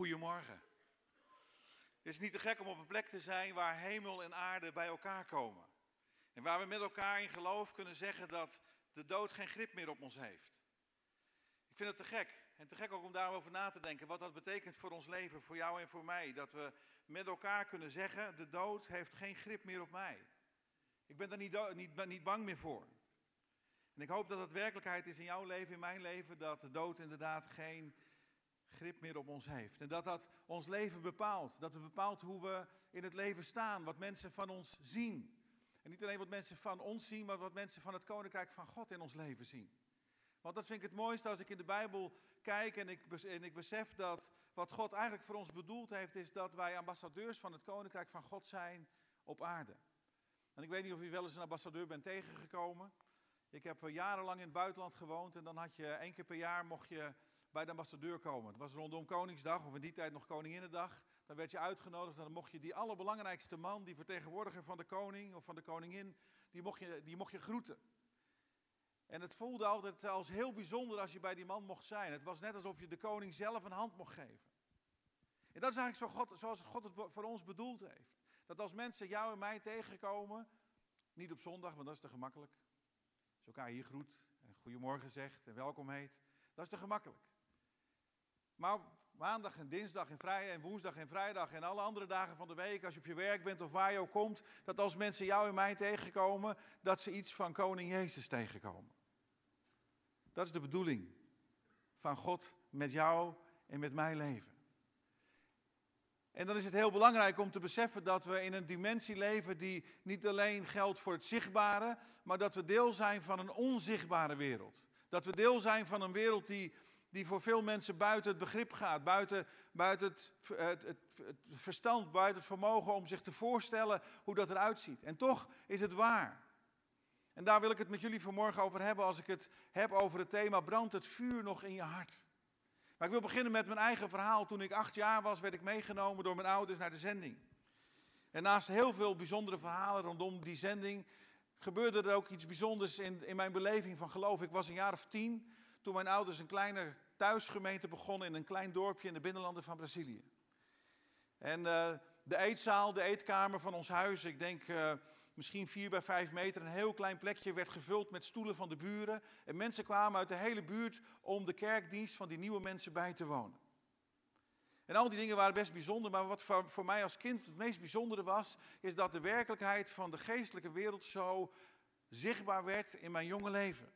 Goedemorgen. Het is niet te gek om op een plek te zijn waar hemel en aarde bij elkaar komen. En waar we met elkaar in geloof kunnen zeggen dat de dood geen grip meer op ons heeft. Ik vind het te gek. En te gek ook om daarover na te denken. Wat dat betekent voor ons leven, voor jou en voor mij. Dat we met elkaar kunnen zeggen, de dood heeft geen grip meer op mij. Ik ben daar niet, niet, niet bang meer voor. En ik hoop dat het werkelijkheid is in jouw leven, in mijn leven, dat de dood inderdaad geen grip meer op ons heeft. En dat dat ons leven bepaalt. Dat het bepaalt hoe we in het leven staan, wat mensen van ons zien. En niet alleen wat mensen van ons zien, maar wat mensen van het Koninkrijk van God in ons leven zien. Want dat vind ik het mooiste als ik in de Bijbel kijk en ik, en ik besef dat wat God eigenlijk voor ons bedoeld heeft, is dat wij ambassadeurs van het Koninkrijk van God zijn op aarde. En ik weet niet of u wel eens een ambassadeur bent tegengekomen. Ik heb jarenlang in het buitenland gewoond en dan had je één keer per jaar mocht je bij de ambassadeur komen. Het was rondom Koningsdag of in die tijd nog Koninginnedag. Dan werd je uitgenodigd en dan mocht je die allerbelangrijkste man, die vertegenwoordiger van de koning of van de koningin, die mocht je, die mocht je groeten. En het voelde altijd als heel bijzonder als je bij die man mocht zijn. Het was net alsof je de koning zelf een hand mocht geven. En dat is eigenlijk zo God, zoals God het voor ons bedoeld heeft. Dat als mensen jou en mij tegenkomen, niet op zondag, want dat is te gemakkelijk. Als je elkaar hier groet en goedemorgen zegt en welkom heet, dat is te gemakkelijk. Maar maandag en dinsdag en vrijdag en woensdag en vrijdag en alle andere dagen van de week, als je op je werk bent of waar je ook komt, dat als mensen jou en mij tegenkomen, dat ze iets van Koning Jezus tegenkomen. Dat is de bedoeling van God met jou en met mijn leven. En dan is het heel belangrijk om te beseffen dat we in een dimensie leven die niet alleen geldt voor het zichtbare, maar dat we deel zijn van een onzichtbare wereld. Dat we deel zijn van een wereld die, die voor veel mensen buiten het begrip gaat, buiten, buiten het, het, verstand, buiten het vermogen om zich te voorstellen hoe dat eruit ziet. En toch is het waar. En daar wil ik het met jullie vanmorgen over hebben als ik het heb over het thema brandt het vuur nog in je hart. Maar ik wil beginnen met mijn eigen verhaal. Toen ik acht jaar was, werd ik meegenomen door mijn ouders naar de zending. En naast heel veel bijzondere verhalen rondom die zending, gebeurde er ook iets bijzonders in, in mijn beleving van geloof. Ik was een jaar of tien toen mijn ouders een kleine thuisgemeente begonnen in een klein dorpje in de binnenlanden van Brazilië. En uh, de eetzaal, de eetkamer van ons huis, ik denk uh, misschien vier bij vijf meter, een heel klein plekje, werd gevuld met stoelen van de buren. En mensen kwamen uit de hele buurt om de kerkdienst van die nieuwe mensen bij te wonen. En al die dingen waren best bijzonder, maar wat voor mij als kind het meest bijzondere was, is dat de werkelijkheid van de geestelijke wereld zo zichtbaar werd in mijn jonge leven.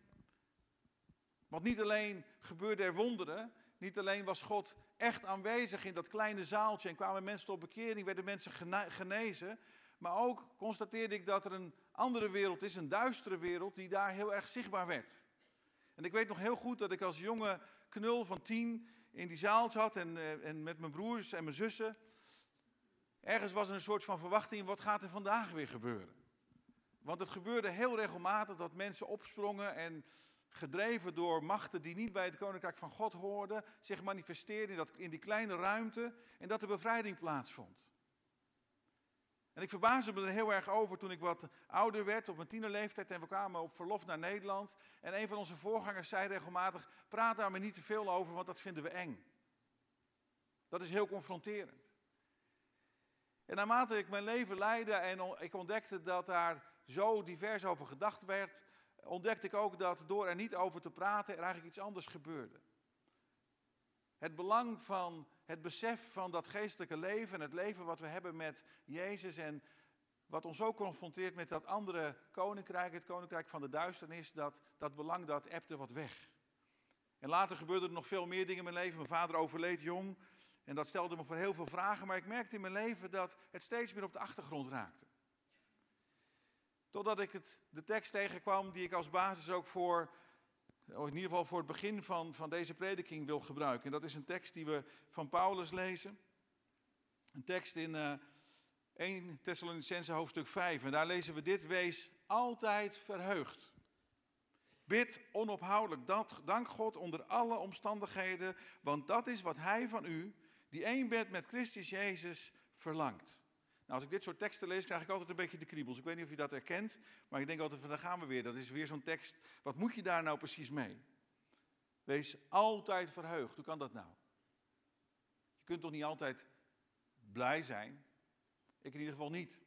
Want niet alleen gebeurde er wonderen, niet alleen was God echt aanwezig in dat kleine zaaltje en kwamen mensen tot bekering, werden mensen genezen, maar ook constateerde ik dat er een andere wereld is, een duistere wereld, die daar heel erg zichtbaar werd. En ik weet nog heel goed dat ik als jonge knul van tien in die zaal zat en, eh, en met mijn broers en mijn zussen. Ergens was er een soort van verwachting, wat gaat er vandaag weer gebeuren? Want het gebeurde heel regelmatig dat mensen opsprongen en gedreven door machten die niet bij het koninkrijk van God hoorden, zich manifesteerden in, dat, in die kleine ruimte en dat er bevrijding plaatsvond. En ik verbaasde me er heel erg over toen ik wat ouder werd, op mijn tienerleeftijd, en we kwamen op verlof naar Nederland. En een van onze voorgangers zei regelmatig, praat daar maar niet te veel over, want dat vinden we eng. Dat is heel confronterend. En naarmate ik mijn leven leidde en ik ontdekte dat daar zo divers over gedacht werd, ontdekte ik ook dat door er niet over te praten er eigenlijk iets anders gebeurde. Het belang van het besef van dat geestelijke leven en het leven wat we hebben met Jezus en wat ons ook confronteert met dat andere koninkrijk, het koninkrijk van de duisternis, dat, dat belang dat ebte wat weg. En later gebeurden er nog veel meer dingen in mijn leven. Mijn vader overleed jong en dat stelde me voor heel veel vragen, maar ik merkte in mijn leven dat het steeds meer op de achtergrond raakte. Totdat ik het, de tekst tegenkwam die ik als basis ook voor in ieder geval voor het begin van, van deze prediking wil gebruiken. En dat is een tekst die we van Paulus lezen. Een tekst in uh, 1 Thessalonicense hoofdstuk 5. En daar lezen we dit, wees altijd verheugd. Bid onophoudelijk, dank God onder alle omstandigheden, want dat is wat Hij van u, die één bent met Christus Jezus, verlangt. Nou, als ik dit soort teksten lees, krijg ik altijd een beetje de kriebels. Ik weet niet of je dat herkent, maar ik denk altijd van, daar gaan we weer. Dat is weer zo'n tekst. Wat moet je daar nou precies mee? Wees altijd verheugd. Hoe kan dat nou? Je kunt toch niet altijd blij zijn? Ik in ieder geval niet.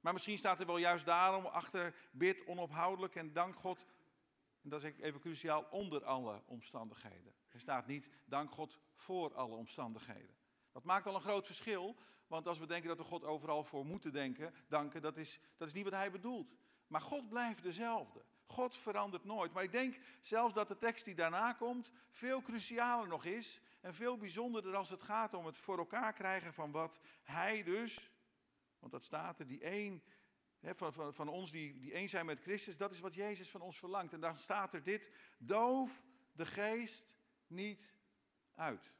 Maar misschien staat er wel juist daarom achter bid onophoudelijk en dank God. En dat is even cruciaal, onder alle omstandigheden. Er staat niet dank God voor alle omstandigheden. Dat maakt al een groot verschil, want als we denken dat we God overal voor moeten denken, danken, dat is, dat is niet wat hij bedoelt. Maar God blijft dezelfde. God verandert nooit. Maar ik denk zelfs dat de tekst die daarna komt veel crucialer nog is. En veel bijzonderder als het gaat om het voor elkaar krijgen van wat hij dus, want dat staat er, die één van, van, van ons die, die één zijn met Christus, dat is wat Jezus van ons verlangt. En dan staat er dit, doof de geest niet uit.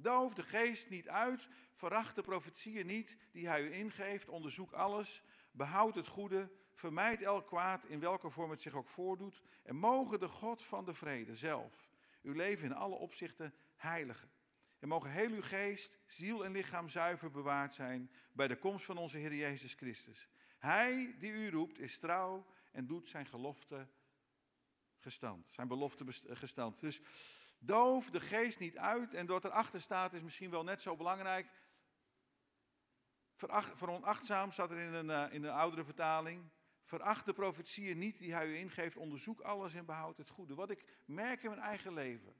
Doof de geest niet uit, veracht de profetieën niet die hij u ingeeft, onderzoek alles, behoud het goede, vermijd elk kwaad in welke vorm het zich ook voordoet en mogen de God van de vrede zelf uw leven in alle opzichten heiligen. En mogen heel uw geest, ziel en lichaam zuiver bewaard zijn bij de komst van onze Heer Jezus Christus. Hij die u roept is trouw en doet zijn gelofte gestand, zijn belofte gestand. Dus doof de geest niet uit en wat erachter staat is misschien wel net zo belangrijk. Veronachtzaam staat er in een, eh, in een oudere vertaling. Veracht de profetieën niet die hij u ingeeft. Onderzoek alles en behoud het goede. Wat ik merk in mijn eigen leven.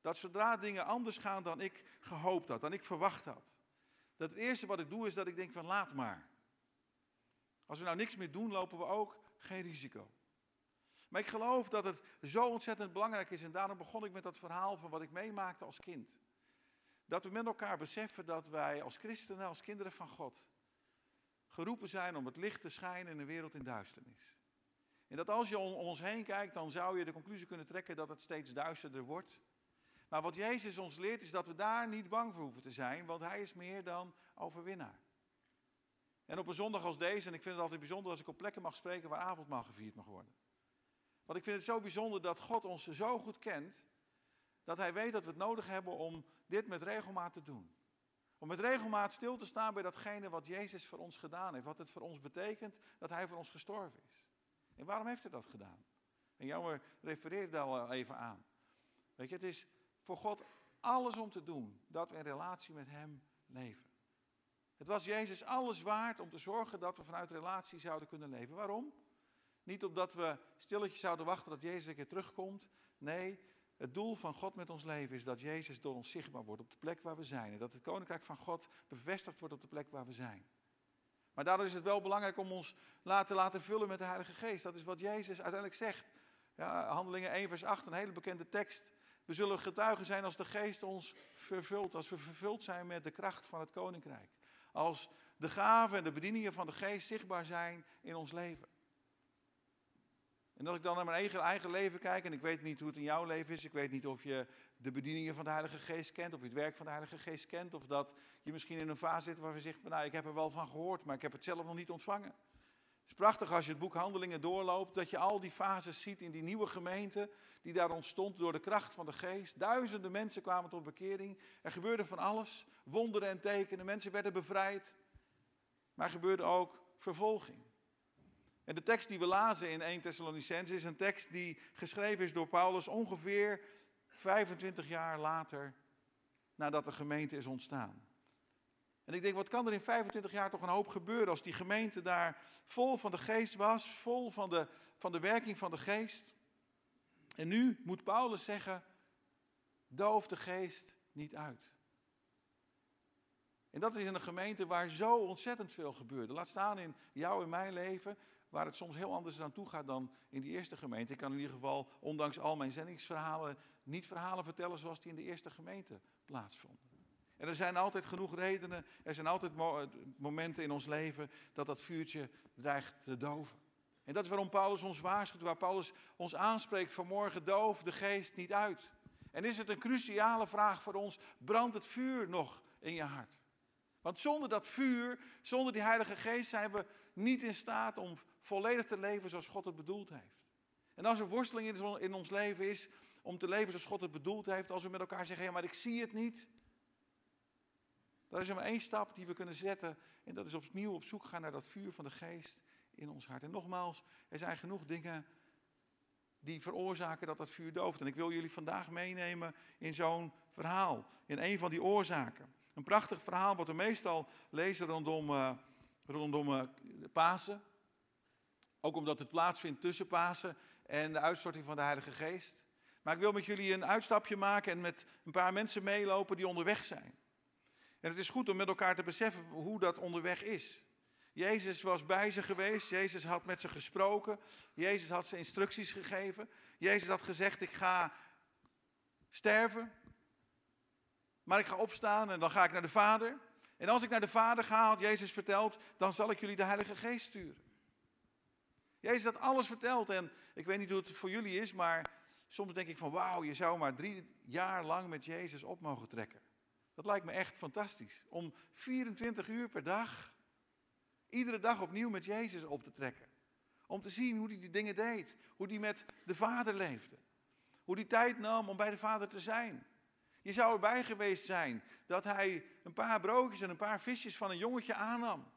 Dat zodra dingen anders gaan dan ik gehoopt had, dan ik verwacht had. Dat het eerste wat ik doe is dat ik denk van laat maar. Als we nou niks meer doen, lopen we ook geen risico. Maar ik geloof dat het zo ontzettend belangrijk is. En daarom begon ik met dat verhaal van wat ik meemaakte als kind. Dat we met elkaar beseffen dat wij als christenen, als kinderen van God, geroepen zijn om het licht te schijnen in een wereld in duisternis. En dat als je om ons heen kijkt, dan zou je de conclusie kunnen trekken dat het steeds duisterder wordt. Maar wat Jezus ons leert is dat we daar niet bang voor hoeven te zijn, want Hij is meer dan overwinnaar. En op een zondag als deze, en ik vind het altijd bijzonder als ik op plekken mag spreken waar avondmaal gevierd mag worden. Want ik vind het zo bijzonder dat God ons zo goed kent, dat Hij weet dat we het nodig hebben om dit met regelmaat te doen. Om met regelmaat stil te staan bij datgene wat Jezus voor ons gedaan heeft. Wat het voor ons betekent dat Hij voor ons gestorven is. En waarom heeft Hij dat gedaan? En Jammer refereert daar al even aan. Weet je, het is voor God alles om te doen dat we in relatie met Hem leven. Het was Jezus alles waard om te zorgen dat we vanuit relatie zouden kunnen leven. Waarom? Niet omdat we stilletjes zouden wachten dat Jezus een keer terugkomt. Nee, het doel van God met ons leven is dat Jezus door ons zichtbaar wordt op de plek waar we zijn. En dat het koninkrijk van God bevestigd wordt op de plek waar we zijn. Maar daardoor is het wel belangrijk om ons te laten vullen met de Heilige Geest. Dat is wat Jezus uiteindelijk zegt. Ja, Handelingen 1 vers 8, een hele bekende tekst. We zullen getuigen zijn als de Geest ons vervult. Als we vervuld zijn met de kracht van het koninkrijk. Als de gaven en de bedieningen van de Geest zichtbaar zijn in ons leven. En als ik dan naar mijn eigen, eigen leven kijk, en ik weet niet hoe het in jouw leven is, ik weet niet of je de bedieningen van de Heilige Geest kent, of je het werk van de Heilige Geest kent, of dat je misschien in een fase zit waar je zegt van nou, ik heb er wel van gehoord, maar ik heb het zelf nog niet ontvangen. Het is prachtig als je het boek Handelingen doorloopt, dat je al die fases ziet in die nieuwe gemeente die daar ontstond door de kracht van de geest. Duizenden mensen kwamen tot bekering. Er gebeurde van alles, wonderen en tekenen, mensen werden bevrijd. Maar er gebeurde ook vervolging. En de tekst die we lazen in 1 Thessalonicense is een tekst die geschreven is door Paulus ongeveer 25 jaar later nadat de gemeente is ontstaan. En ik denk, wat kan er in 25 jaar toch een hoop gebeuren als die gemeente daar vol van de geest was, vol van de, van de werking van de geest. En nu moet Paulus zeggen, doof de geest niet uit. En dat is in een gemeente waar zo ontzettend veel gebeurde. Laat staan in jouw en mijn leven, waar het soms heel anders aan toe gaat dan in die eerste gemeente. Ik kan in ieder geval, ondanks al mijn zendingsverhalen, niet verhalen vertellen zoals die in de eerste gemeente plaatsvonden. En er zijn altijd genoeg redenen, er zijn altijd momenten in ons leven dat dat vuurtje dreigt te doven. En dat is waarom Paulus ons waarschuwt, waar Paulus ons aanspreekt vanmorgen, doof de geest niet uit. En is het een cruciale vraag voor ons, brandt het vuur nog in je hart? Want zonder dat vuur, zonder die Heilige Geest zijn we niet in staat om volledig te leven zoals God het bedoeld heeft. En als er worsteling in ons leven is om te leven zoals God het bedoeld heeft, als we met elkaar zeggen, ja maar ik zie het niet. Dan is er maar één stap die we kunnen zetten en dat is opnieuw op zoek gaan naar dat vuur van de geest in ons hart. En nogmaals, er zijn genoeg dingen die veroorzaken dat dat vuur dooft. En ik wil jullie vandaag meenemen in zo'n verhaal, in een van die oorzaken. Een prachtig verhaal wat we meestal lezen rondom, uh, rondom uh, Pasen. Ook omdat het plaatsvindt tussen Pasen en de uitstorting van de Heilige Geest. Maar ik wil met jullie een uitstapje maken en met een paar mensen meelopen die onderweg zijn. En het is goed om met elkaar te beseffen hoe dat onderweg is. Jezus was bij ze geweest, Jezus had met ze gesproken, Jezus had ze instructies gegeven. Jezus had gezegd, ik ga sterven, maar ik ga opstaan en dan ga ik naar de Vader. En als ik naar de Vader ga, Jezus verteld, dan zal ik jullie de Heilige Geest sturen. Jezus had alles verteld en ik weet niet hoe het voor jullie is, maar soms denk ik van wauw, je zou maar drie jaar lang met Jezus op mogen trekken. Dat lijkt me echt fantastisch. Om 24 uur per dag, iedere dag opnieuw met Jezus op te trekken. Om te zien hoe hij die dingen deed. Hoe hij met de Vader leefde. Hoe hij tijd nam om bij de Vader te zijn. Je zou erbij geweest zijn dat hij een paar broodjes en een paar visjes van een jongetje aannam.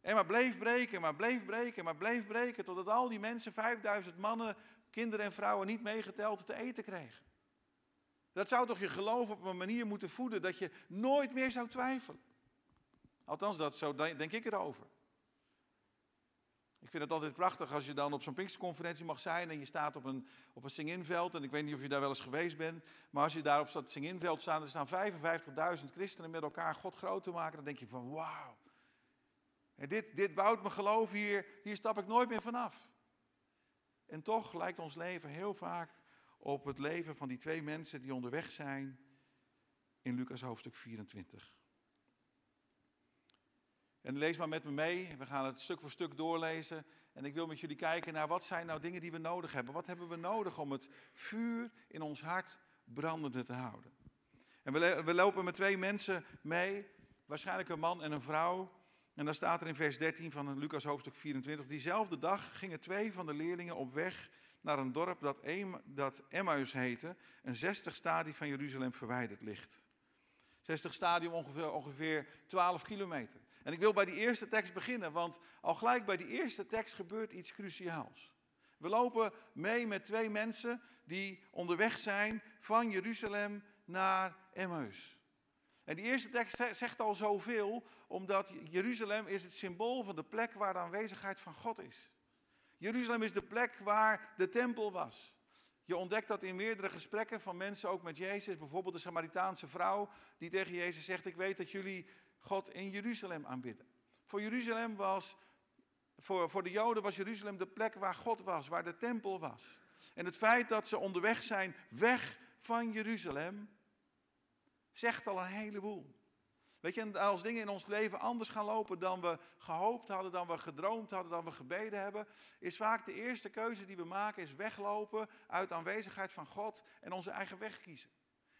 En maar bleef breken, maar bleef breken, maar bleef breken. Totdat al die mensen, 5000 mannen, kinderen en vrouwen niet meegeteld te eten kregen. Dat zou toch je geloof op een manier moeten voeden dat je nooit meer zou twijfelen. Althans, dat zo denk ik erover. Ik vind het altijd prachtig als je dan op zo'n Pinksterconferentie mag zijn en je staat op een, op een sing-inveld. En ik weet niet of je daar wel eens geweest bent, maar als je daar op dat sing-inveld staat, er staan 55.000 christenen met elkaar God groot te maken, dan denk je van wauw. Dit, dit bouwt mijn geloof hier, hier stap ik nooit meer vanaf. En toch lijkt ons leven heel vaak op het leven van die twee mensen die onderweg zijn in Lucas hoofdstuk 24. En lees maar met me mee. We gaan het stuk voor stuk doorlezen. En ik wil met jullie kijken naar wat zijn nou dingen die we nodig hebben. Wat hebben we nodig om het vuur in ons hart brandende te houden? En we, lopen met twee mensen mee. Waarschijnlijk een man en een vrouw. En daar staat er in vers 13 van Lucas hoofdstuk 24. Diezelfde dag gingen twee van de leerlingen op weg naar een dorp dat, Emmaus heette. Een 60 stadie van Jeruzalem verwijderd ligt. 60 stadium ongeveer, ongeveer 12 kilometer. En ik wil bij die eerste tekst beginnen, want al gelijk bij die eerste tekst gebeurt iets cruciaals. We lopen mee met twee mensen die onderweg zijn van Jeruzalem naar Emmaus. En die eerste tekst zegt al zoveel, omdat Jeruzalem is het symbool van de plek waar de aanwezigheid van God is. Jeruzalem is de plek waar de tempel was. Je ontdekt dat in meerdere gesprekken van mensen, ook met Jezus. Bijvoorbeeld de Samaritaanse vrouw die tegen Jezus zegt, ik weet dat jullie God in Jeruzalem aanbidden. Voor Jeruzalem was, voor, voor de Joden was Jeruzalem de plek waar God was, waar de tempel was. En het feit dat ze onderweg zijn, weg van Jeruzalem, zegt al een heleboel. Weet je, als dingen in ons leven anders gaan lopen dan we gehoopt hadden, dan we gedroomd hadden, dan we gebeden hebben, is vaak de eerste keuze die we maken, is weglopen uit aanwezigheid van God en onze eigen weg kiezen.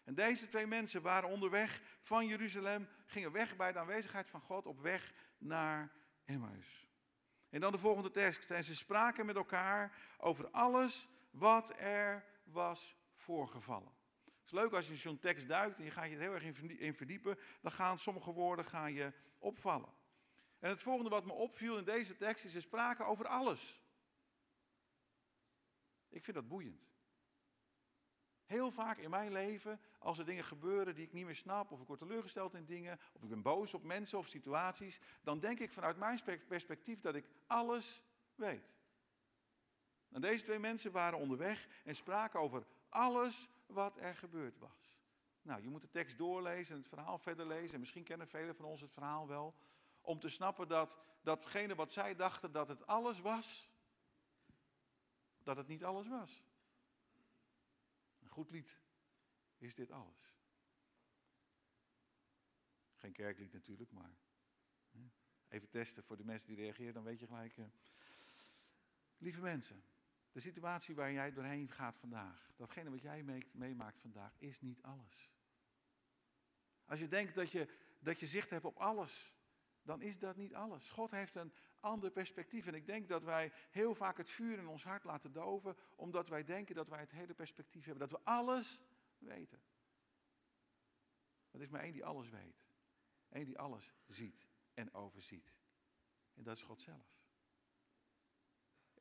En deze twee mensen waren onderweg van Jeruzalem, gingen weg bij de aanwezigheid van God op weg naar Emmaus. En dan de volgende tekst. En ze spraken met elkaar over alles wat er was voorgevallen. Leuk als je zo'n tekst duikt en je gaat je er heel erg in verdiepen, dan gaan sommige woorden gaan je opvallen. En het volgende wat me opviel in deze tekst is, ze spraken over alles. Ik vind dat boeiend. Heel vaak in mijn leven, als er dingen gebeuren die ik niet meer snap, of ik word teleurgesteld in dingen, of ik ben boos op mensen of situaties, dan denk ik vanuit mijn perspectief dat ik alles weet. En deze twee mensen waren onderweg en spraken over alles wat er gebeurd was. Nou, je moet de tekst doorlezen en het verhaal verder lezen. En misschien kennen velen van ons het verhaal wel. Om te snappen dat datgene wat zij dachten dat het alles was, dat het niet alles was. Een goed lied is dit alles. Geen kerklied natuurlijk, maar even testen voor de mensen die reageren, dan weet je gelijk. Eh. Lieve mensen, de situatie waar jij doorheen gaat vandaag, datgene wat jij meemaakt vandaag, is niet alles. Als je denkt dat je, dat je zicht hebt op alles, dan is dat niet alles. God heeft een ander perspectief. En ik denk dat wij heel vaak het vuur in ons hart laten doven, omdat wij denken dat wij het hele perspectief hebben, dat we alles weten. Er is maar één die alles weet. Eén die alles ziet en overziet. En dat is God zelf.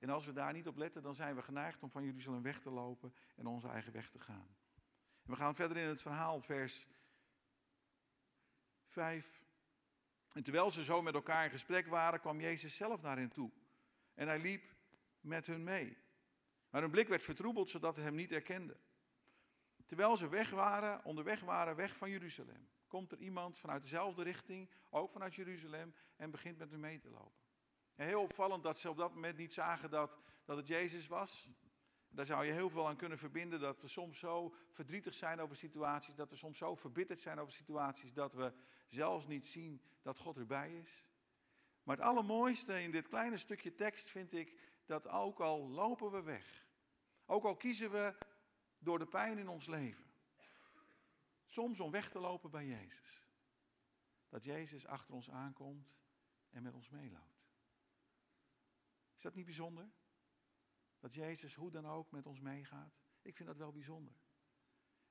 En als we daar niet op letten, dan zijn we geneigd om van Jeruzalem weg te lopen en onze eigen weg te gaan. En we gaan verder in het verhaal, vers 5. En terwijl ze zo met elkaar in gesprek waren, kwam Jezus zelf naar hen toe. En hij liep met hun mee. Maar hun blik werd vertroebeld, zodat ze hem niet herkenden. Terwijl ze weg waren, onderweg waren, weg van Jeruzalem, komt er iemand vanuit dezelfde richting, ook vanuit Jeruzalem, en begint met hen mee te lopen. En heel opvallend dat ze op dat moment niet zagen dat, dat het Jezus was. Daar zou je heel veel aan kunnen verbinden, dat we soms zo verdrietig zijn over situaties, dat we soms zo verbitterd zijn over situaties, dat we zelfs niet zien dat God erbij is. Maar het allermooiste in dit kleine stukje tekst vind ik dat ook al lopen we weg, ook al kiezen we door de pijn in ons leven, soms om weg te lopen bij Jezus, dat Jezus achter ons aankomt en met ons meeloopt. Is dat niet bijzonder? Dat Jezus hoe dan ook met ons meegaat. Ik vind dat wel bijzonder.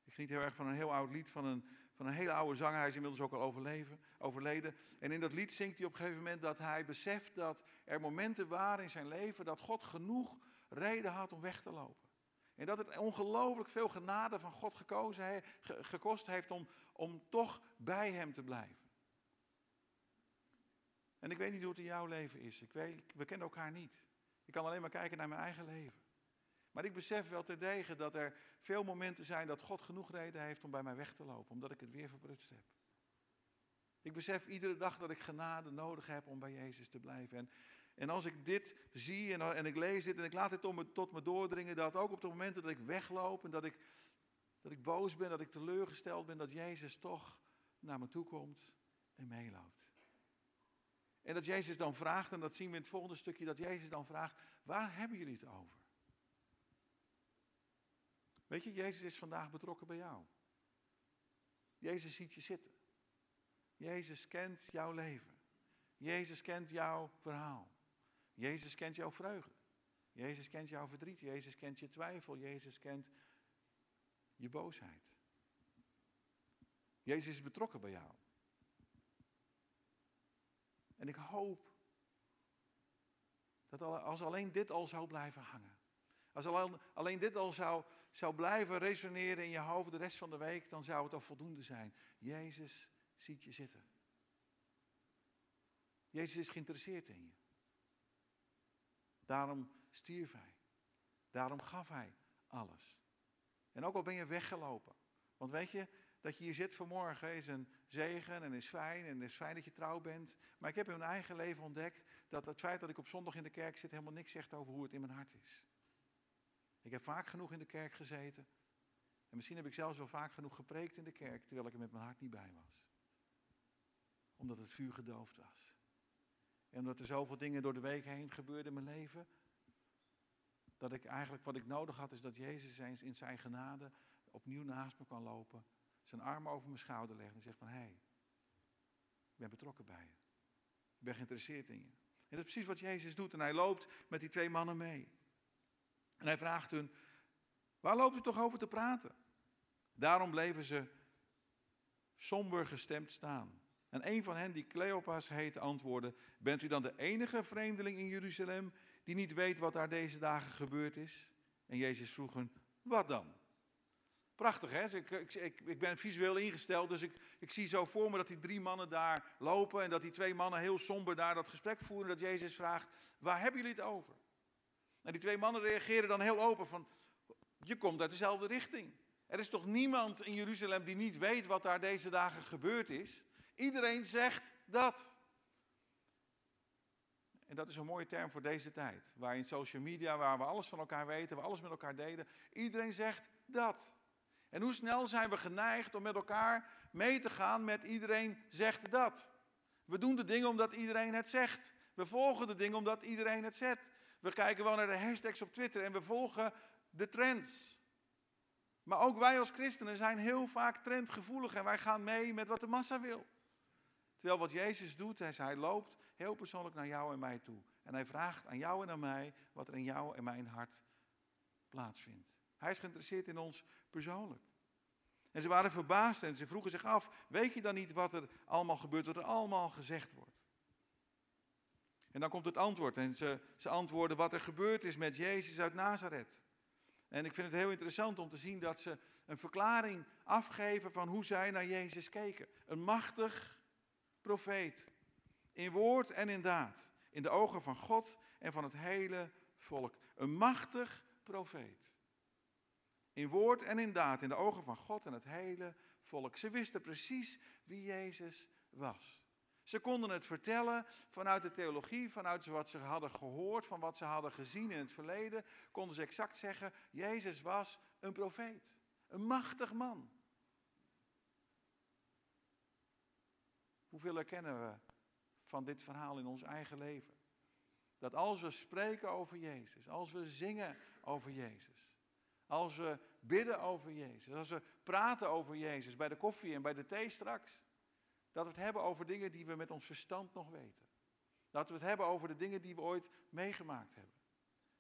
Ik geniet heel erg van een heel oud lied van een, van een hele oude zanger. Hij is inmiddels ook al overleven, overleden. En in dat lied zingt hij op een gegeven moment dat hij beseft dat er momenten waren in zijn leven dat God genoeg reden had om weg te lopen. En dat het ongelooflijk veel genade van God gekozen, gekost heeft om, om toch bij hem te blijven. En ik weet niet hoe het in jouw leven is. Ik weet, we kennen elkaar niet. Ik kan alleen maar kijken naar mijn eigen leven. Maar ik besef wel terdege dat er veel momenten zijn dat God genoeg reden heeft om bij mij weg te lopen, omdat ik het weer verprutst heb. Ik besef iedere dag dat ik genade nodig heb om bij Jezus te blijven. En, en als ik dit zie en, en ik lees dit en ik laat dit tot me, tot me doordringen, dat ook op de momenten dat ik wegloop en dat ik, dat ik boos ben, dat ik teleurgesteld ben, dat Jezus toch naar me toe komt en meeloopt. En dat Jezus dan vraagt, en dat zien we in het volgende stukje, dat Jezus dan vraagt, waar hebben jullie het over? Weet je, Jezus is vandaag betrokken bij jou. Jezus ziet je zitten. Jezus kent jouw leven. Jezus kent jouw verhaal. Jezus kent jouw vreugde. Jezus kent jouw verdriet. Jezus kent je twijfel. Jezus kent je boosheid. Jezus is betrokken bij jou. En ik hoop dat als alleen dit al zou blijven hangen. Als alleen, alleen dit al zou, zou blijven resoneren in je hoofd de rest van de week, dan zou het al voldoende zijn. Jezus ziet je zitten. Jezus is geïnteresseerd in je. Daarom stierf hij. Daarom gaf hij alles. En ook al ben je weggelopen. Want weet je, dat je hier zit vanmorgen is een zegen en is fijn en is fijn dat je trouw bent. Maar ik heb in mijn eigen leven ontdekt dat het feit dat ik op zondag in de kerk zit helemaal niks zegt over hoe het in mijn hart is. Ik heb vaak genoeg in de kerk gezeten. En misschien heb ik zelfs wel vaak genoeg gepreekt in de kerk terwijl ik er met mijn hart niet bij was. Omdat het vuur gedoofd was. En omdat er zoveel dingen door de week heen gebeurden in mijn leven. Dat ik eigenlijk wat ik nodig had is dat Jezus eens in zijn genade opnieuw naast me kan lopen zijn arm over mijn schouder legt en zegt van hé, hey, ik ben betrokken bij je. Ik ben geïnteresseerd in je. En dat is precies wat Jezus doet. En hij loopt met die twee mannen mee. En hij vraagt hun, waar loopt u toch over te praten? Daarom bleven ze somber gestemd staan. En een van hen, die Cleopas heet, antwoordde: Bent u dan de enige vreemdeling in Jeruzalem die niet weet wat daar deze dagen gebeurd is? En Jezus vroeg hen: Wat dan? Prachtig, hè? Ik, ik, ik, ben visueel ingesteld, dus ik, ik zie zo voor me dat die drie mannen daar lopen en dat die twee mannen heel somber daar dat gesprek voeren. Dat Jezus vraagt, waar hebben jullie het over? En die twee mannen reageren dan heel open van, je komt uit dezelfde richting. Er is toch niemand in Jeruzalem die niet weet wat daar deze dagen gebeurd is? Iedereen zegt dat. En dat is een mooie term voor deze tijd. Waar in social media, waar we alles van elkaar weten, we alles met elkaar delen. Iedereen zegt dat. En hoe snel zijn we geneigd om met elkaar mee te gaan met iedereen zegt dat. We doen de dingen omdat iedereen het zegt. We volgen de dingen omdat iedereen het zet. We kijken wel naar de hashtags op Twitter en we volgen de trends. Maar ook wij als christenen zijn heel vaak trendgevoelig en wij gaan mee met wat de massa wil. Terwijl wat Jezus doet, hij loopt heel persoonlijk naar jou en mij toe. En hij vraagt aan jou en aan mij wat er in jou en mijn hart plaatsvindt. Hij is geïnteresseerd in ons persoonlijk. En ze waren verbaasd en ze vroegen zich af, weet je dan niet wat er allemaal gebeurt, wat er allemaal gezegd wordt? En dan komt het antwoord. En ze, ze antwoorden wat er gebeurd is met Jezus uit Nazareth. En ik vind het heel interessant om te zien dat ze een verklaring afgeven van hoe zij naar Jezus keken. Een machtig profeet. In woord en in daad. In de ogen van God en van het hele volk. Een machtig profeet. In woord en in daad. In de ogen van God en het hele volk. Ze wisten precies wie Jezus was. Ze konden het vertellen vanuit de theologie, vanuit wat ze hadden gehoord, van wat ze hadden gezien in het verleden. Konden ze exact zeggen, Jezus was een profeet. Een machtig man. Hoeveel herkennen we van dit verhaal in ons eigen leven? Dat als we spreken over Jezus, als we zingen over Jezus, als we bidden over Jezus, als we praten over Jezus bij de koffie en bij de thee straks, dat we het hebben over dingen die we met ons verstand nog weten. Dat we het hebben over de dingen die we ooit meegemaakt hebben.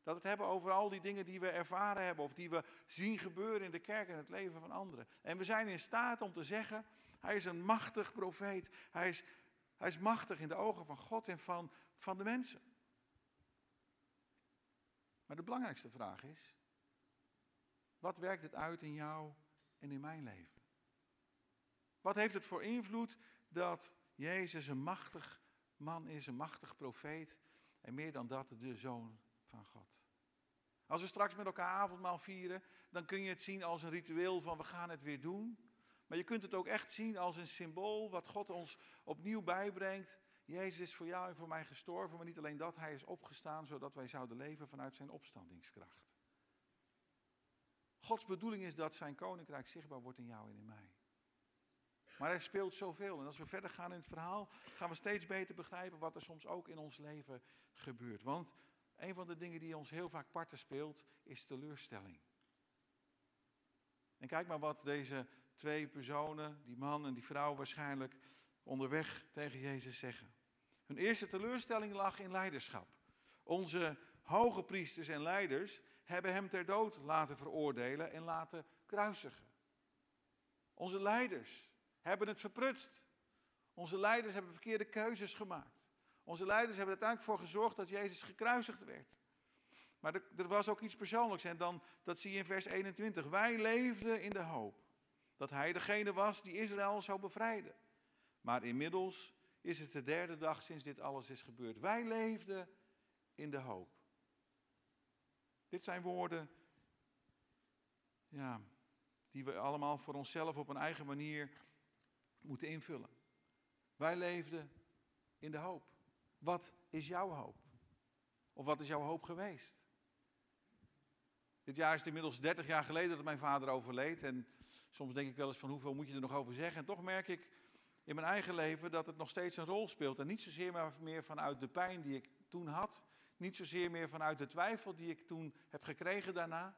Dat we het hebben over al die dingen die we ervaren hebben of die we zien gebeuren in de kerk en het leven van anderen. En we zijn in staat om te zeggen, hij is een machtig profeet. Hij is, hij is machtig in de ogen van God en van, van de mensen. Maar de belangrijkste vraag is, wat werkt het uit in jou en in mijn leven? Wat heeft het voor invloed dat Jezus een machtig man is, een machtig profeet en meer dan dat de zoon van God? Als we straks met elkaar avondmaal vieren, dan kun je het zien als een ritueel van we gaan het weer doen. Maar je kunt het ook echt zien als een symbool wat God ons opnieuw bijbrengt. Jezus is voor jou en voor mij gestorven, maar niet alleen dat, hij is opgestaan zodat wij zouden leven vanuit zijn opstandingskracht. Gods bedoeling is dat zijn koninkrijk zichtbaar wordt in jou en in mij. Maar er speelt zoveel. En als we verder gaan in het verhaal, gaan we steeds beter begrijpen wat er soms ook in ons leven gebeurt. Want een van de dingen die ons heel vaak parten speelt, is teleurstelling. En kijk maar wat deze twee personen, die man en die vrouw waarschijnlijk onderweg tegen Jezus zeggen. Hun eerste teleurstelling lag in leiderschap. Onze hoge priesters en leiders hebben hem ter dood laten veroordelen en laten kruisigen. Onze leiders hebben het verprutst. Onze leiders hebben verkeerde keuzes gemaakt. Onze leiders hebben er uiteindelijk voor gezorgd dat Jezus gekruisigd werd. Maar er, er, was ook iets persoonlijks en dan, dat zie je in vers 21. Wij leefden in de hoop dat hij degene was die Israël zou bevrijden. Maar inmiddels is het de derde dag sinds dit alles is gebeurd. Wij leefden in de hoop. Dit zijn woorden ja, die we allemaal voor onszelf op een eigen manier moeten invullen. Wij leefden in de hoop. Wat is jouw hoop? Of wat is jouw hoop geweest? Dit jaar is het inmiddels 30 jaar geleden dat mijn vader overleed. En soms denk ik wel eens van hoeveel moet je er nog over zeggen. En toch merk ik in mijn eigen leven dat het nog steeds een rol speelt. En niet zozeer maar meer vanuit de pijn die ik toen had. Niet zozeer meer vanuit de twijfel die ik toen heb gekregen daarna.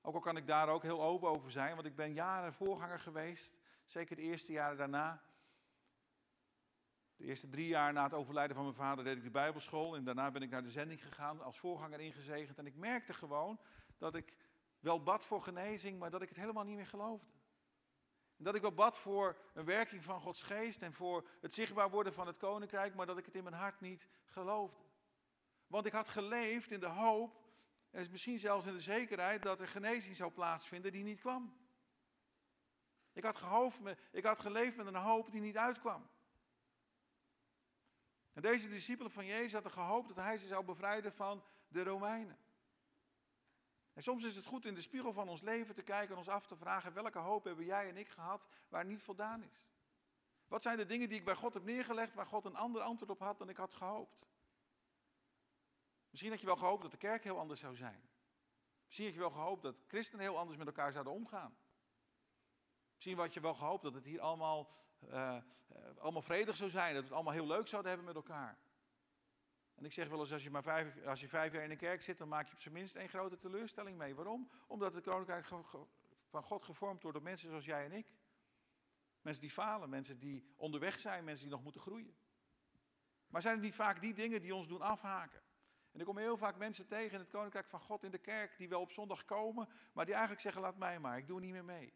Ook al kan ik daar ook heel open over zijn, want ik ben jaren voorganger geweest. Zeker de eerste jaren daarna. De eerste drie jaar na het overlijden van mijn vader deed ik de Bijbelschool. En daarna ben ik naar de zending gegaan, als voorganger ingezegend. En ik merkte gewoon dat ik wel bad voor genezing, maar dat ik het helemaal niet meer geloofde. En dat ik wel bad voor een werking van Gods geest en voor het zichtbaar worden van het koninkrijk, maar dat ik het in mijn hart niet geloofde. Want ik had geleefd in de hoop, en misschien zelfs in de zekerheid dat er genezing zou plaatsvinden die niet kwam. Ik had, gehoofd ik had geleefd met een hoop die niet uitkwam. En deze discipelen van Jezus hadden gehoopt dat hij ze zou bevrijden van de Romeinen. En soms is het goed in de spiegel van ons leven te kijken en ons af te vragen: welke hoop hebben jij en ik gehad waar niet voldaan is? Wat zijn de dingen die ik bij God heb neergelegd waar God een ander antwoord op had dan ik had gehoopt? Misschien had je wel gehoopt dat de kerk heel anders zou zijn. Misschien had je wel gehoopt dat christenen heel anders met elkaar zouden omgaan. Misschien had je wel gehoopt dat het hier allemaal, uh, allemaal vredig zou zijn. Dat we het allemaal heel leuk zouden hebben met elkaar. En ik zeg wel eens, als je maar vijf, als je vijf jaar in de kerk zit, dan maak je op zijn minst één grote teleurstelling mee. Waarom? Omdat het koninkrijk van God gevormd wordt door mensen zoals jij en ik. Mensen die falen, mensen die onderweg zijn, mensen die nog moeten groeien. Maar zijn het niet vaak die dingen die ons doen afhaken? En ik kom heel vaak mensen tegen in het koninkrijk van God in de kerk, die wel op zondag komen, maar die eigenlijk zeggen, laat mij maar, ik doe niet meer mee.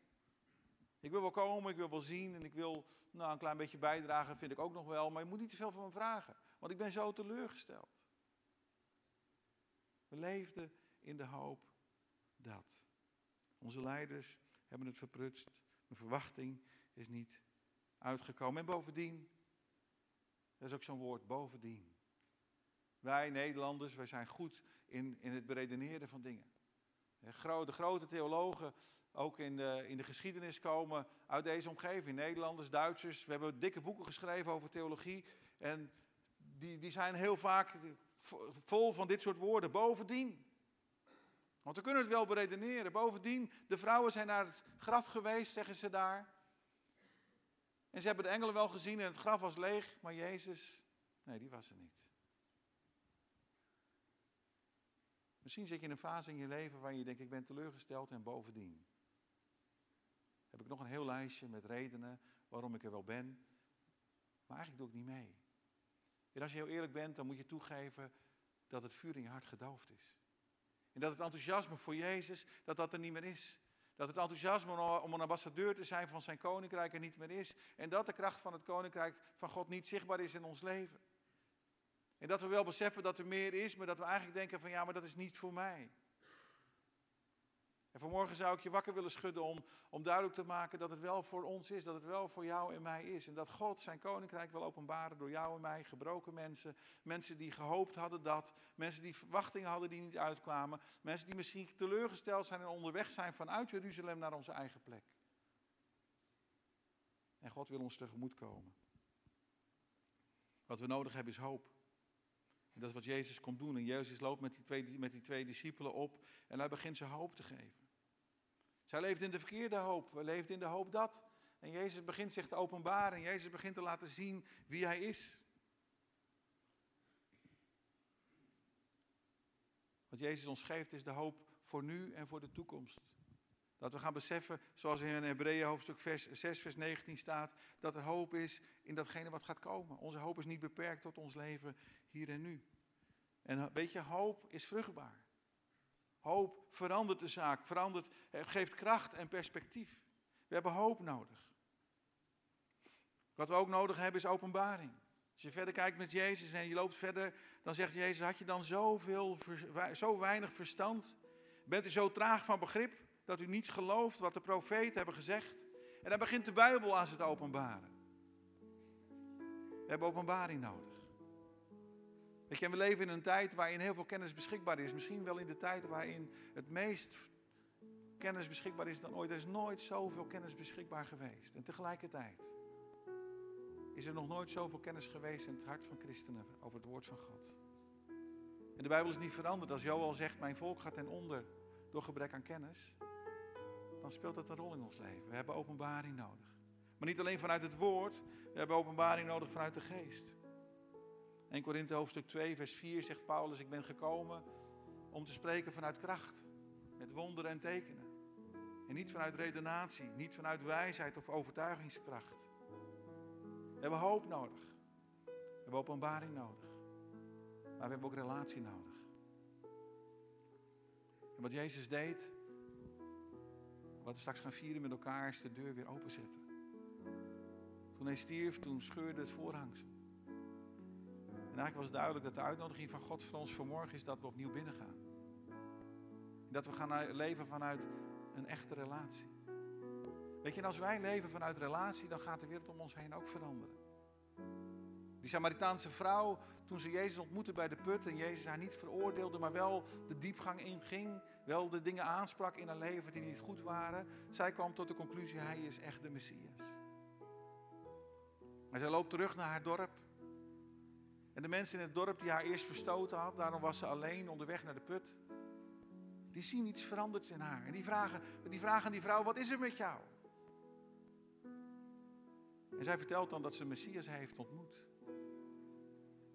Ik wil wel komen, ik wil wel zien en ik wil nou, een klein beetje bijdragen, vind ik ook nog wel. Maar je moet niet te veel van me vragen, want ik ben zo teleurgesteld. We leefden in de hoop dat. Onze leiders hebben het verprutst. Mijn verwachting is niet uitgekomen. En bovendien, dat is ook zo'n woord, bovendien. Wij Nederlanders, wij zijn goed in, in het beredeneren van dingen. De grote theologen, ook in de, in de geschiedenis, komen uit deze omgeving. Nederlanders, Duitsers. We hebben dikke boeken geschreven over theologie. En die, die zijn heel vaak vol van dit soort woorden. Bovendien. Want we kunnen het wel beredeneren. Bovendien, de vrouwen zijn naar het graf geweest, zeggen ze daar. En ze hebben de engelen wel gezien en het graf was leeg, maar Jezus, nee, die was er niet. Misschien zit je in een fase in je leven waar je denkt, ik ben teleurgesteld en bovendien. Heb ik nog een heel lijstje met redenen waarom ik er wel ben, maar eigenlijk doe ik niet mee. En als je heel eerlijk bent, dan moet je toegeven dat het vuur in je hart gedoofd is. En dat het enthousiasme voor Jezus, dat dat er niet meer is. Dat het enthousiasme om een ambassadeur te zijn van zijn koninkrijk er niet meer is. En dat de kracht van het koninkrijk van God niet zichtbaar is in ons leven. En dat we wel beseffen dat er meer is, maar dat we eigenlijk denken van ja, maar dat is niet voor mij. En vanmorgen zou ik je wakker willen schudden om, om duidelijk te maken dat het wel voor ons is, dat het wel voor jou en mij is. En dat God zijn koninkrijk wil openbaren door jou en mij, gebroken mensen. Mensen die gehoopt hadden dat, mensen die verwachtingen hadden die niet uitkwamen. Mensen die misschien teleurgesteld zijn en onderweg zijn vanuit Jeruzalem naar onze eigen plek. En God wil ons tegemoet komen. Wat we nodig hebben is hoop. En dat is wat Jezus komt doen. En Jezus loopt met die twee, met die twee discipelen op en hij begint ze hoop te geven. Zij leefde in de verkeerde hoop. We leefden in de hoop dat. En Jezus begint zich te openbaren. En Jezus begint te laten zien wie hij is. Wat Jezus ons geeft is de hoop voor nu en voor de toekomst. Dat we gaan beseffen, zoals in Hebreeën hoofdstuk 6, vers 19 staat, dat er hoop is in datgene wat gaat komen. Onze hoop is niet beperkt tot ons leven hier en nu. En weet je, hoop is vruchtbaar. Hoop verandert de zaak, verandert, geeft kracht en perspectief. We hebben hoop nodig. Wat we ook nodig hebben is openbaring. Als je verder kijkt met Jezus en je loopt verder, dan zegt Jezus, had je dan zoveel, zo weinig verstand? Bent u zo traag van begrip dat u niets gelooft wat de profeten hebben gezegd? En dan begint de Bijbel aan ze te openbaren. We hebben openbaring nodig. Weet je, we leven in een tijd waarin heel veel kennis beschikbaar is. Misschien wel in de tijd waarin het meest kennis beschikbaar is dan ooit. Er is nooit zoveel kennis beschikbaar geweest. En tegelijkertijd is er nog nooit zoveel kennis geweest in het hart van christenen over het woord van God. En de Bijbel is niet veranderd. Als Joel zegt, mijn volk gaat ten onder door gebrek aan kennis, dan speelt dat een rol in ons leven. We hebben openbaring nodig. Maar niet alleen vanuit het woord, we hebben openbaring nodig vanuit de geest. 1 Korinthe hoofdstuk 2, vers 4 zegt Paulus, ik ben gekomen om te spreken vanuit kracht, met wonderen en tekenen. En niet vanuit redenatie, niet vanuit wijsheid of overtuigingskracht. We hebben hoop nodig. We hebben openbaring nodig. Maar we hebben ook relatie nodig. En wat Jezus deed, wat we straks gaan vieren met elkaar, is de deur weer openzetten. Toen hij stierf, toen scheurde het voorhangsel. En eigenlijk was het duidelijk dat de uitnodiging van God voor ons vanmorgen is dat we opnieuw binnengaan. Dat we gaan leven vanuit een echte relatie. Weet je, en als wij leven vanuit relatie, dan gaat de wereld om ons heen ook veranderen. Die Samaritaanse vrouw, toen ze Jezus ontmoette bij de put en Jezus haar niet veroordeelde, maar wel de diepgang inging, wel de dingen aansprak in haar leven die niet goed waren, zij kwam tot de conclusie, hij is echt de Messias. En zij loopt terug naar haar dorp en de mensen in het dorp die haar eerst verstoten had, daarom was ze alleen onderweg naar de put. Die zien iets veranderd in haar. En die vragen, die vragen aan die vrouw, wat is er met jou? En zij vertelt dan dat ze Messias heeft ontmoet.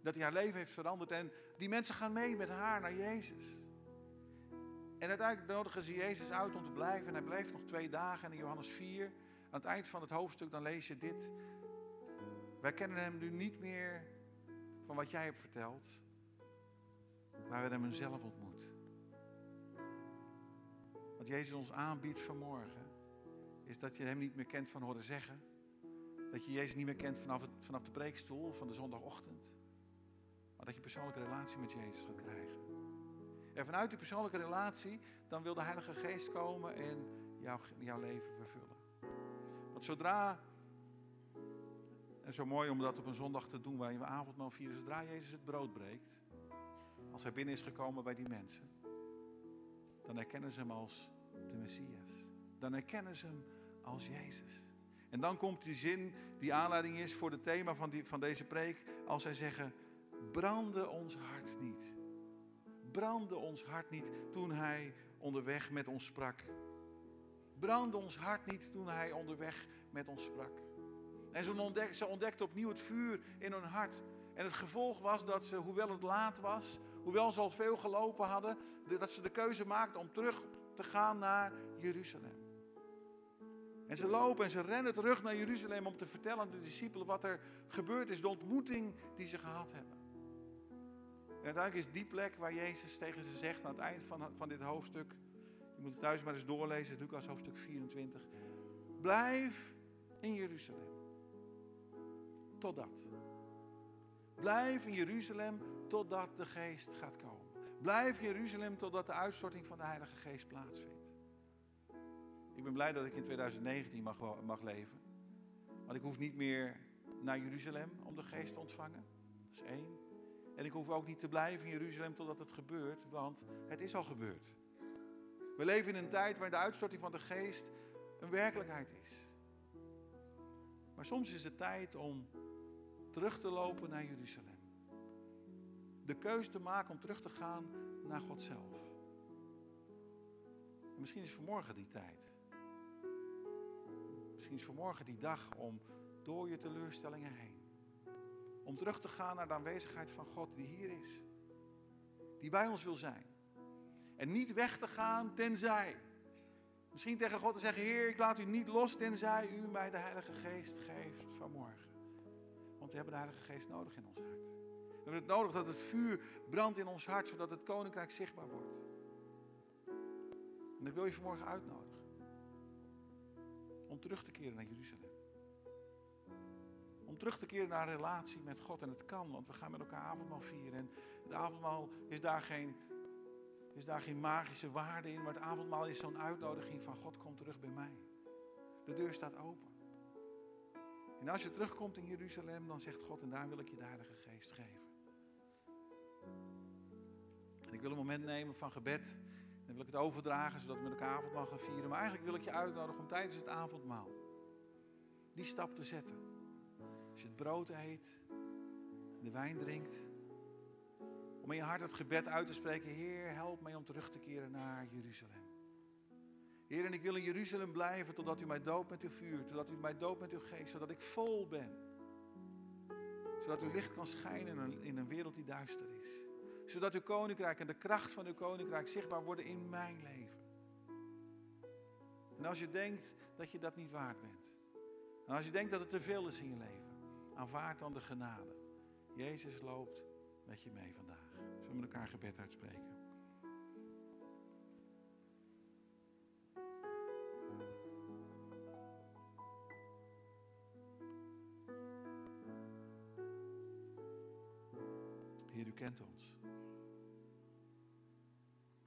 Dat hij haar leven heeft veranderd. En die mensen gaan mee met haar naar Jezus. En uiteindelijk nodigen ze Jezus uit om te blijven. En hij blijft nog twee dagen. En in Johannes 4, aan het eind van het hoofdstuk, dan lees je dit. Wij kennen hem nu niet meer van wat jij hebt verteld, maar we hebben hem zelf ontmoet. Wat Jezus ons aanbiedt vanmorgen, is dat je hem niet meer kent van horen zeggen. Dat je Jezus niet meer kent vanaf, het, vanaf de preekstoel van de zondagochtend. Maar dat je persoonlijke relatie met Jezus gaat krijgen. En vanuit die persoonlijke relatie, dan wil de Heilige Geest komen en jouw, jouw leven vervullen. Want zodra, en zo mooi om dat op een zondag te doen waar je avondmaal vieren, zodra Jezus het brood breekt, als hij binnen is gekomen bij die mensen, dan herkennen ze hem als de Messias. Dan herkennen ze hem als Jezus. En dan komt die zin die aanleiding is voor het thema van, die, van deze preek, als zij zeggen, brandde ons hart niet. Brandde ons hart niet toen hij onderweg met ons sprak. Brandde ons hart niet toen hij onderweg met ons sprak. En ze, ontdek, ze ontdekten opnieuw het vuur in hun hart. En het gevolg was dat ze, hoewel het laat was, hoewel ze al veel gelopen hadden, dat ze de keuze maakten om terug te gaan naar Jeruzalem. En ze lopen en ze rennen terug naar Jeruzalem om te vertellen aan de discipelen wat er gebeurd is, de ontmoeting die ze gehad hebben. En uiteindelijk is die plek waar Jezus tegen ze zegt aan het eind van, van dit hoofdstuk, je moet het thuis maar eens doorlezen, Lucas hoofdstuk 24. Blijf in Jeruzalem. Totdat. Blijf in Jeruzalem totdat de geest gaat komen. Blijf in Jeruzalem totdat de uitstorting van de Heilige Geest plaatsvindt. Ik ben blij dat ik in 2019 mag, mag leven. Want ik hoef niet meer naar Jeruzalem om de geest te ontvangen. Dat is één. En ik hoef ook niet te blijven in Jeruzalem totdat het gebeurt, want het is al gebeurd. We leven in een tijd waarin de uitstorting van de geest een werkelijkheid is. Maar soms is het tijd om terug te lopen naar Jeruzalem. De keuze te maken om terug te gaan naar God zelf. En misschien is vanmorgen die tijd. Misschien is vanmorgen die dag om door je teleurstellingen heen. Om terug te gaan naar de aanwezigheid van God die hier is. Die bij ons wil zijn. En niet weg te gaan tenzij. Misschien tegen God te zeggen, Heer, ik laat u niet los tenzij u mij de Heilige Geest geeft vanmorgen. Want we hebben de Heilige Geest nodig in ons hart. We hebben het nodig dat het vuur brandt in ons hart, zodat het koninkrijk zichtbaar wordt. En ik wil je vanmorgen uitnodigen om terug te keren naar Jeruzalem. Om terug te keren naar een relatie met God. En het kan, want we gaan met elkaar avondmaal vieren. En het avondmaal is daar geen, is daar geen magische waarde in. Maar het avondmaal is zo'n uitnodiging van God, kom terug bij mij. De deur staat open. En als je terugkomt in Jeruzalem, dan zegt God, en daar wil ik je de Heilige Geest geven. En ik wil een moment nemen van gebed. Dan wil ik het overdragen, zodat we met elkaar avondmaal gaan vieren. Maar eigenlijk wil ik je uitnodigen om tijdens het avondmaal die stap te zetten. Als je het brood eet, de wijn drinkt. Om in je hart het gebed uit te spreken. Heer, help mij om terug te keren naar Jeruzalem. Heer, en ik wil in Jeruzalem blijven totdat u mij doopt met uw vuur. Totdat u mij doopt met uw geest. Zodat ik vol ben. Zodat uw licht kan schijnen in een, wereld die duister is. Zodat uw koninkrijk en de kracht van uw koninkrijk zichtbaar worden in mijn leven. En als je denkt dat je dat niet waard bent. En als je denkt dat het te veel is in je leven. Aanvaard dan de genade. Jezus loopt met je mee vandaag. Zullen we elkaar gebed uitspreken? Heer, u kent ons.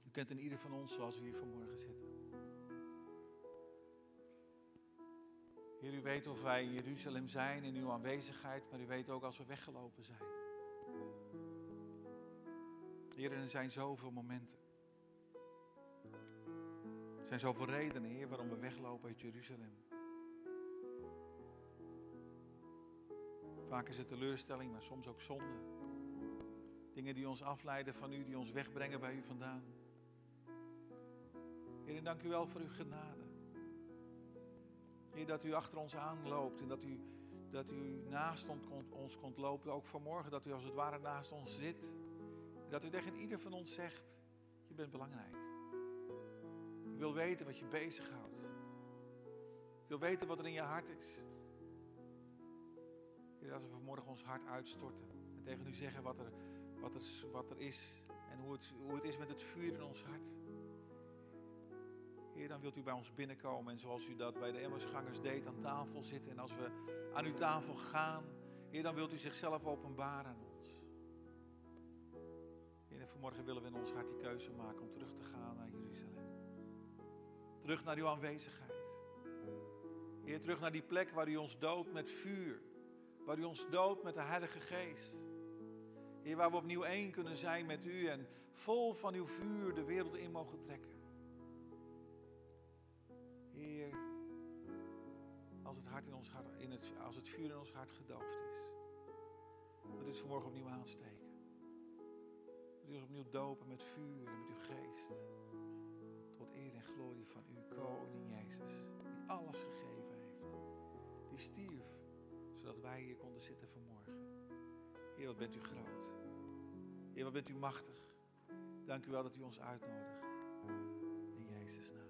U kent in ieder van ons zoals we hier vanmorgen zitten. Heer, u weet of wij in Jeruzalem zijn in uw aanwezigheid, maar u weet ook als we weggelopen zijn. Heer, er zijn zoveel momenten. Er zijn zoveel redenen, Heer, waarom we weglopen uit Jeruzalem. Vaak is het teleurstelling, maar soms ook zonde. Dingen die ons afleiden van u, die ons wegbrengen bij u vandaan. Heer, dank u wel voor uw genade. Heer, dat u achter ons aanloopt en dat u, dat u naast ons komt lopen. Ook vanmorgen, dat u als het ware naast ons zit. En dat u tegen ieder van ons zegt, je bent belangrijk. Ik wil weten wat je bezighoudt. Ik wil weten wat er in je hart is. Heer, als we vanmorgen ons hart uitstorten en tegen u zeggen wat er, wat er, wat er is en hoe het, hoe het is met het vuur in ons hart. Heer, dan wilt u bij ons binnenkomen en zoals u dat bij de Emmersgangers deed, aan tafel zitten. En als we aan uw tafel gaan, Heer, dan wilt u zichzelf openbaren aan ons. Heer, en vanmorgen willen we in ons hart die keuze maken om terug te gaan naar Jeruzalem. Terug naar uw aanwezigheid. Heer, terug naar die plek waar u ons doodt met vuur. Waar u ons doodt met de Heilige Geest. Heer, waar we opnieuw één kunnen zijn met u en vol van uw vuur de wereld in mogen trekken. Heer, als het, hart in ons hart, in het, als het vuur in ons hart gedoofd is, dat het vanmorgen opnieuw aansteken. Dat u ons opnieuw dopen met vuur en met uw geest. Tot eer en glorie van u, koning Jezus, die alles gegeven heeft. Die stierf, zodat wij hier konden zitten vanmorgen. Heer, wat bent u groot. Heer, wat bent u machtig. Dank u wel dat u ons uitnodigt. In Jezus' naam.